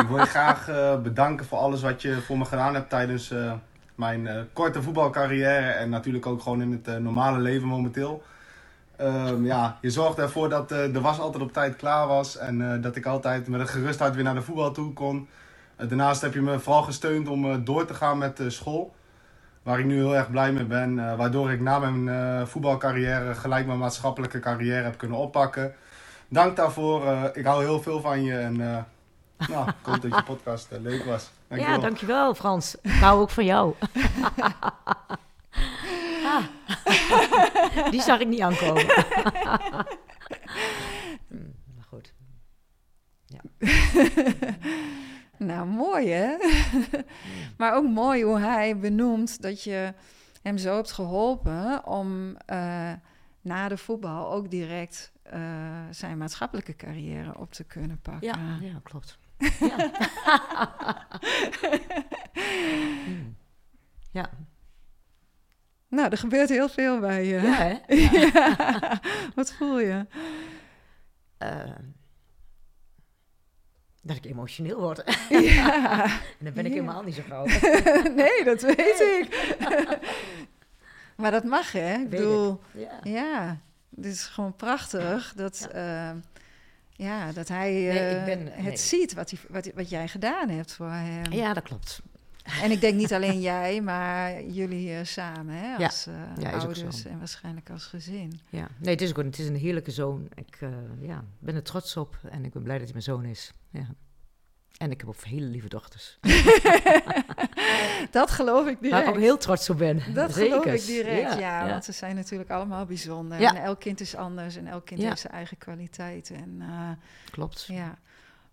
Ik wil je graag eh, bedanken voor alles wat je voor me gedaan hebt tijdens eh, mijn korte voetbalcarrière en natuurlijk ook gewoon in het normale leven momenteel. Ehm, ja, je zorgde ervoor dat de was altijd op tijd klaar was en dat ik altijd met een gerust hart weer naar de voetbal toe kon. Daarnaast heb je me vooral gesteund om door te gaan met school, waar ik nu heel erg blij mee ben. waardoor ik na mijn voetbalcarrière gelijk mijn maatschappelijke carrière heb kunnen oppakken. Dank daarvoor. eh, ik hou heel veel van je en eh, nou, ik hoop dat je podcast eh, leuk was. Ja, Dankjewel. Frans. Ik hou ook van jou. Ah. Die zag ik niet aankomen. Hmm, maar goed. Nou, mooi hè? maar ook mooi hoe hij benoemt dat je hem zo hebt geholpen om eh, na de voetbal ook direct eh, zijn maatschappelijke carrière op te kunnen pakken. Ja, ja klopt. Ja. Hmm. ja. Nou, er gebeurt heel veel bij je. ja, hè? Ja. Wat voel je? Eh, dat ik emotioneel word. ja. En dan ben ik Ja. helemaal niet zo gauw. nee, dat weet ik. maar dat mag, hè? Ik Weet bedoel, Ja. ja, dit is gewoon prachtig dat, ja. ja, dat hij Nee, ik eh, ben- het nee. ziet wat, hij, wat, wat jij gedaan hebt voor hem. ja, dat klopt. En ik denk niet alleen jij, maar jullie eh, samen, hè? Als eh, Ja, ouders en waarschijnlijk als gezin. Ja. Nee, het is ook een, het is een heerlijke zoon. Ik eh, ja, ben er trots op en ik ben blij dat hij mijn zoon is. Ja. En ik heb ook hele lieve dochters. Dat geloof ik Waar direct. ik ook heel trots op ben. Dat geloof ik direct, ja, ja. Want ze zijn natuurlijk allemaal bijzonder. Ja. En elk kind is anders en elk kind Ja. heeft zijn eigen kwaliteiten. En eh, Klopt. ja,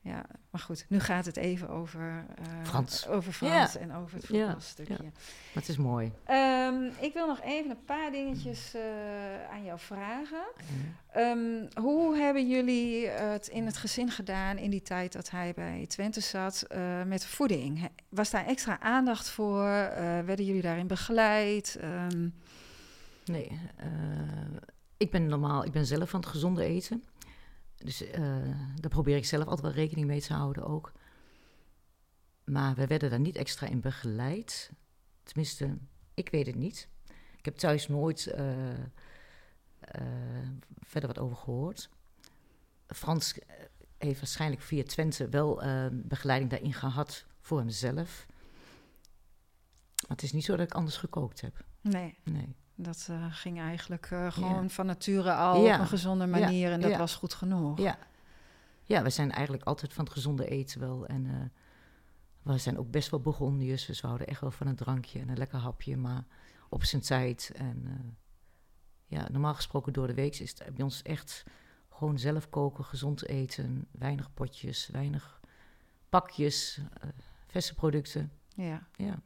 ja, maar goed, nu gaat het even over, eh, Frans. over Frans en over het Ja, voetbalstukje. Maar het is mooi. Ehm, ik wil nog even een paar dingetjes eh, aan jou vragen. Ehm, hoe hebben jullie het in het gezin gedaan in die tijd dat hij bij Twente zat eh, met voeding? Was daar extra aandacht voor? Eh, werden jullie daarin begeleid? Ehm, Nee, eh, ik ben normaal, ik ben zelf van het gezonde eten. Dus eh, daar probeer ik zelf altijd wel rekening mee te houden ook. Maar we werden daar niet extra in begeleid. Tenminste, ik weet het niet. Ik heb thuis nooit eh, eh, verder wat over gehoord. Frans heeft waarschijnlijk via Twente wel begeleiding daarin gehad voor hemzelf. Maar het is niet zo dat ik anders gekookt heb. nee, Nee. Dat eh, ging eigenlijk eh, gewoon van nature al Ja. op een gezonde manier en dat was goed genoeg. Ja. ja, we zijn eigenlijk altijd van het gezonde eten wel. En eh, we zijn ook best wel begonniers. Dus we houden echt wel van een drankje en een lekker hapje, maar op zijn tijd. En ja, normaal gesproken door de week is het bij ons echt gewoon zelf koken, gezond eten. Weinig potjes, weinig pakjes, verse producten. Ja. Ja.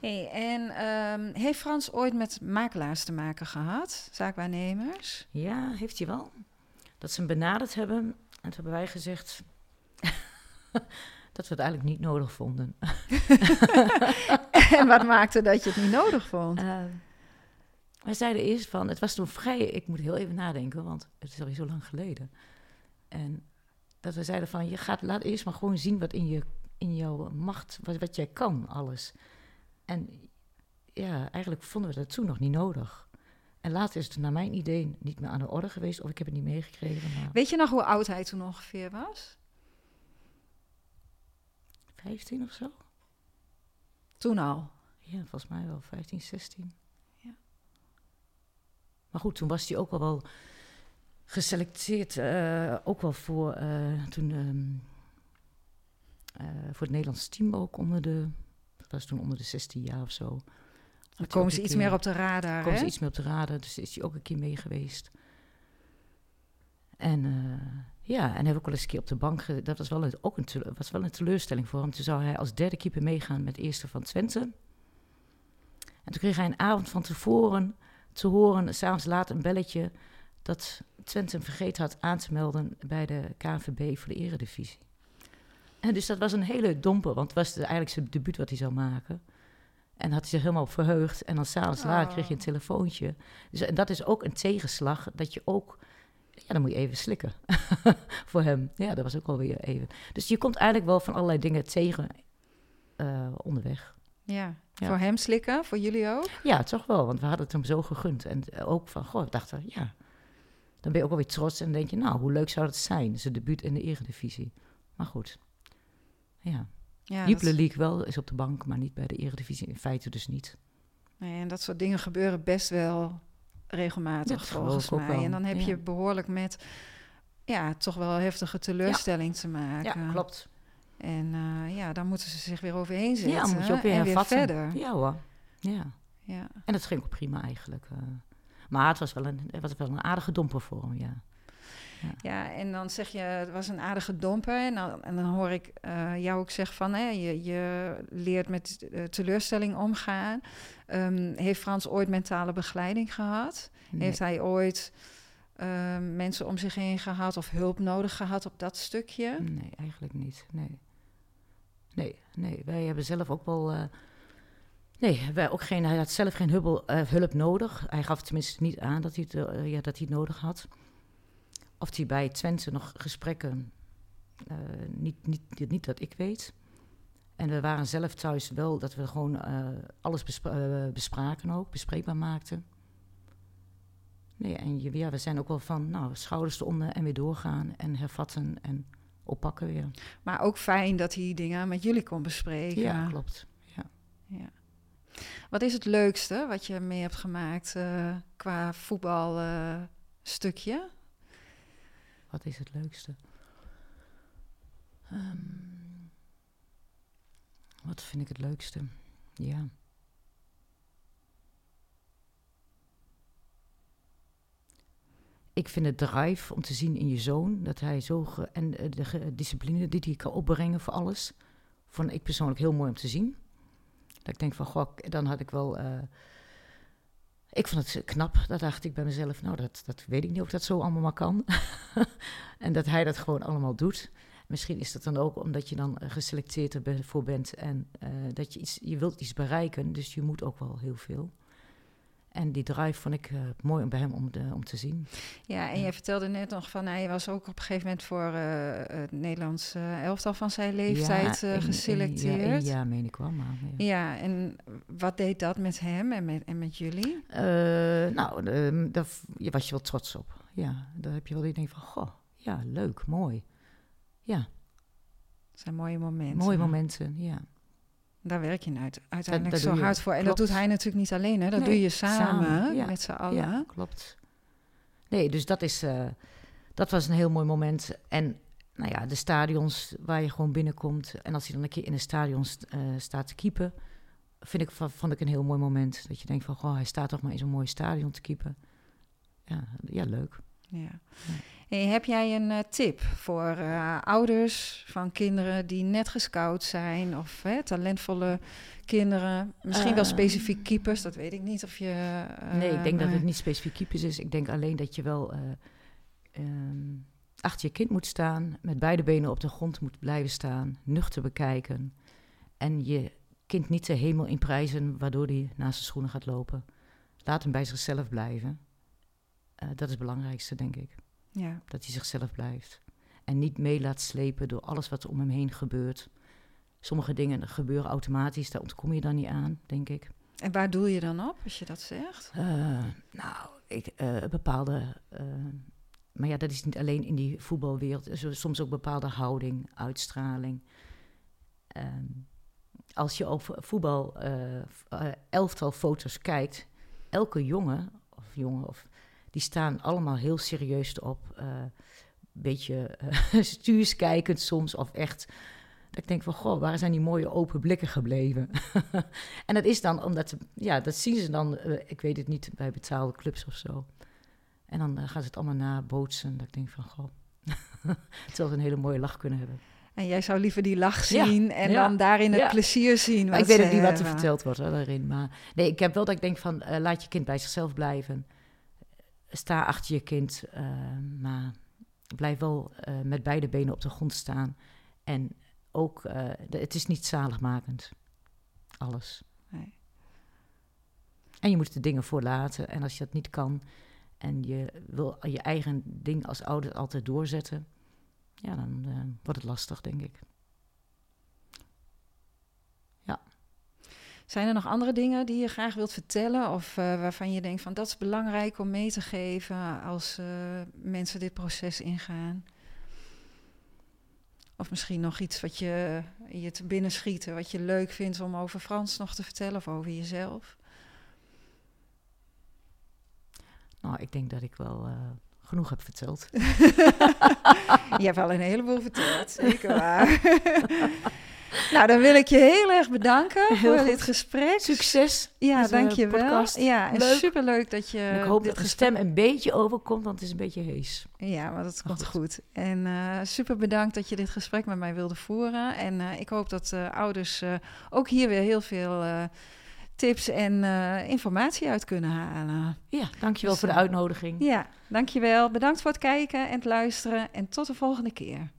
Hey, en ehm, heeft Frans ooit met makelaars te maken gehad? Zaakwaarnemers? ja, heeft hij wel. Dat ze hem benaderd hebben. En toen hebben wij gezegd dat we het eigenlijk niet nodig vonden. en wat maakte dat je het niet nodig vond? Uh, wij zeiden eerst van, het was toen vrij, ik moet heel even nadenken, want het is alweer zo lang geleden. En dat we zeiden van, je gaat, laat eerst maar gewoon zien wat in, je, in jouw macht, wat, wat jij kan, alles. En ja, eigenlijk vonden we dat toen nog niet nodig. En later is het naar mijn idee niet meer aan de orde geweest, of ik heb het niet meegekregen, maar Weet je nog hoe oud hij toen ongeveer was? 15 of zo? Toen al. Ja, volgens mij wel 15, 16. Ja. Maar goed, toen was hij ook al wel geselecteerd, eh, ook wel voor, eh, toen, ehm, eh, voor het Nederlands team ook onder de, dat was toen onder de 16 jaar of zo. Dan komen ze iets keer- meer op de radar, Komen hè? ze iets meer op de radar, dus is hij ook een keer mee geweest. En eh, ja, en heeft ook wel eens een keer op de bank, ge- dat was wel, een, ook een, was wel een teleurstelling voor hem. Toen zou hij als derde keeper meegaan met eerste van Twente. En toen kreeg hij een avond van tevoren te horen, s'avonds laat een belletje, dat Twente hem vergeten had aan te melden bij de KNVB voor de eredivisie. En dus dat was een hele domper, want het was de- eigenlijk zijn debuut wat hij zou maken. En had hij zich helemaal op verheugd. En dan s'avonds Oh. later kreeg je een telefoontje. Dus en dat is ook een tegenslag, dat je ook... Ja, dan moet je even slikken voor hem. Ja, dat was ook alweer even. Dus je komt eigenlijk wel van allerlei dingen tegen eh, onderweg. Ja. Ja. Voor hem slikken, voor jullie ook? Ja, toch wel, want we hadden het hem zo gegund. En ook van, goh, ik dacht, er, ja, dan ben je ook alweer trots en dan denk je, nou, hoe leuk zou dat zijn? Zijn debuut in de eredivisie. Maar goed, ja. Ja, Jupiler dat, League wel, is op de bank, maar niet bij de eredivisie. In feite dus niet. nee, en dat soort dingen gebeuren best wel regelmatig Dat volgens mij. En dan heb ja. je behoorlijk met ja, toch wel heftige teleurstelling te maken. Ja, klopt. En eh, ja, dan moeten ze zich weer overheen zetten. Ja, dan moet je ook weer en hervatten. verder. Ja hoor, ja. Ja. En dat ging ook prima eigenlijk. eh. Maar het was wel een, het was wel een aardige domper voor hem, ja. Ja, en dan zeg je, het was een aardige domper. En dan, en dan hoor ik eh, jou ook zeggen van, hè, je, je leert met eh, teleurstelling omgaan. Ehm, heeft Frans ooit mentale begeleiding gehad? Nee. Heeft hij ooit ehm, mensen om zich heen gehad of hulp nodig gehad op dat stukje? Nee, eigenlijk niet. Nee. Nee, nee. Wij hebben zelf ook wel. eh, nee, wij ook geen, hij had zelf geen hulp, eh, hulp nodig. Hij gaf tenminste niet aan dat hij het, ja, dat hij het nodig had. Of hij bij Twente nog gesprekken. eh, niet, niet, niet dat ik weet. En we waren zelf thuis wel dat we gewoon eh, alles bespra- eh, bespraken ook, bespreekbaar maakten. Nee, en je, ja, we zijn ook wel van, nou, schouders eronder en weer doorgaan en hervatten en oppakken weer. Maar ook fijn dat hij dingen met jullie kon bespreken. Ja, klopt. Ja. Wat is het leukste wat je mee hebt gemaakt qua voetbalstukje? stukje? Wat is het leukste? Ehm, wat vind ik het leukste? Ja. Ik vind het drive om te zien in je zoon dat hij zo. en eh, de discipline die hij kan opbrengen voor alles. Vond ik persoonlijk heel mooi om te zien. Dat ik denk van, goh, dan had ik wel. eh, ik vond het knap. Dat dacht ik bij mezelf, nou, dat, dat weet ik niet of dat zo allemaal maar kan. en dat hij dat gewoon allemaal doet. Misschien is dat dan ook omdat je dan eh, geselecteerd ervoor bent en eh, dat je iets, je wilt iets bereiken, dus je moet ook wel heel veel. En die drive vond ik eh, mooi om bij hem om, de, om te zien. Ja, en Ja. jij vertelde net nog van hij was ook op een gegeven moment voor eh, het Nederlands elftal van zijn leeftijd Ja, eh, geselecteerd. Ja, jaar meen ik wel, maar... Ja. Ja, en wat deed dat met hem en met, en met jullie? Nou, ehm, daar je was je wel trots op. Ja, daar heb je wel die denk van, goh, ja, leuk, mooi. Ja, Dat zijn mooie momenten. mooie momenten, ja. Daar werk je uit, uiteindelijk dat zo hard voor. En Klopt. dat doet hij natuurlijk niet alleen, hè? Dat Nee, doe je samen, samen, ja. met z'n allen. Ja, klopt. Nee, dus dat, is, eh, dat was een heel mooi moment. En nou ja, de stadions waar je gewoon binnenkomt. En als je dan een keer in een stadion st- eh, staat te keepen, vind ik, vond ik een heel mooi moment. Dat je denkt van, goh, hij staat toch maar in zo'n mooi stadion te keepen. Ja, ja leuk. Ja. Hey, heb jij een eh, tip voor eh, ouders van kinderen die net gescout zijn of hè, talentvolle kinderen? Misschien wel Eh. specifiek keepers, dat weet ik niet of je. nee, ik denk dat het niet specifiek keepers is. Ik denk alleen dat je wel eh, ehm, achter je kind moet staan, met beide benen op de grond moet blijven staan, nuchter bekijken. En je kind niet de hemel in prijzen, waardoor hij naast zijn schoenen gaat lopen. Laat hem bij zichzelf blijven. Dat is het belangrijkste, denk ik. Ja. Dat hij zichzelf blijft. En niet mee laat slepen door alles wat er om hem heen gebeurt. Sommige dingen gebeuren automatisch, daar ontkom je dan niet aan, denk ik. En waar doe je dan op als je dat zegt? Eh, nou, ik, eh, bepaalde. eh, maar ja, dat is niet alleen in die voetbalwereld. Er soms ook bepaalde houding, uitstraling. Ehm, als je op voetbal elftal foto's kijkt, elke jongen of jongen of die staan allemaal heel serieus erop. Een beetje eh, stuurskijkend soms of echt. Dat ik denk van, goh, waar zijn die mooie open blikken gebleven? en dat is dan omdat, ja, dat zien ze dan, eh, ik weet het niet, bij betaalde clubs of zo. En dan eh, gaan ze het allemaal nabootsen. Dat ik denk van, goh, terwijl ze een hele mooie lach kunnen hebben. En jij zou liever die lach Ja, zien en ja, dan daarin het ja. plezier zien. Ik weet ze ook niet wat er verteld wordt hoor, daarin. Maar nee, ik heb wel dat ik denk van, eh, laat je kind bij zichzelf blijven. Sta achter je kind, eh, maar blijf wel eh, met beide benen op de grond staan. En ook, eh, het is niet zaligmakend. Alles. Nee. En je moet de dingen voorlaten. En als je dat niet kan en je wil je eigen ding als ouder altijd doorzetten, ja, dan wordt het lastig, denk ik. Ja. Zijn er nog andere dingen die je graag wilt vertellen of uh, waarvan je denkt van dat is belangrijk om mee te geven als uh, mensen dit proces ingaan? Of misschien nog iets wat je, je te binnen schieten, wat je leuk vindt om over Frans nog te vertellen of over jezelf? Nou, ik denk dat ik wel uh, genoeg heb verteld. je hebt al een heleboel verteld, zeker waar. nou, dan wil ik je heel erg bedanken heel voor goed. dit gesprek. Succes. Ja, dank je wel. Ja, en superleuk dat je. En ik hoop dat de stem een beetje overkomt, want het is een beetje hees. Ja, maar dat komt goed. goed. En uh, super bedankt dat je dit gesprek met mij wilde voeren. En uh, ik hoop dat uh, ouders ook hier weer heel veel tips en informatie uit kunnen halen. Ja, dankjewel dus, voor de uitnodiging. Ja, dankjewel. Bedankt voor het kijken en het luisteren. En tot de volgende keer.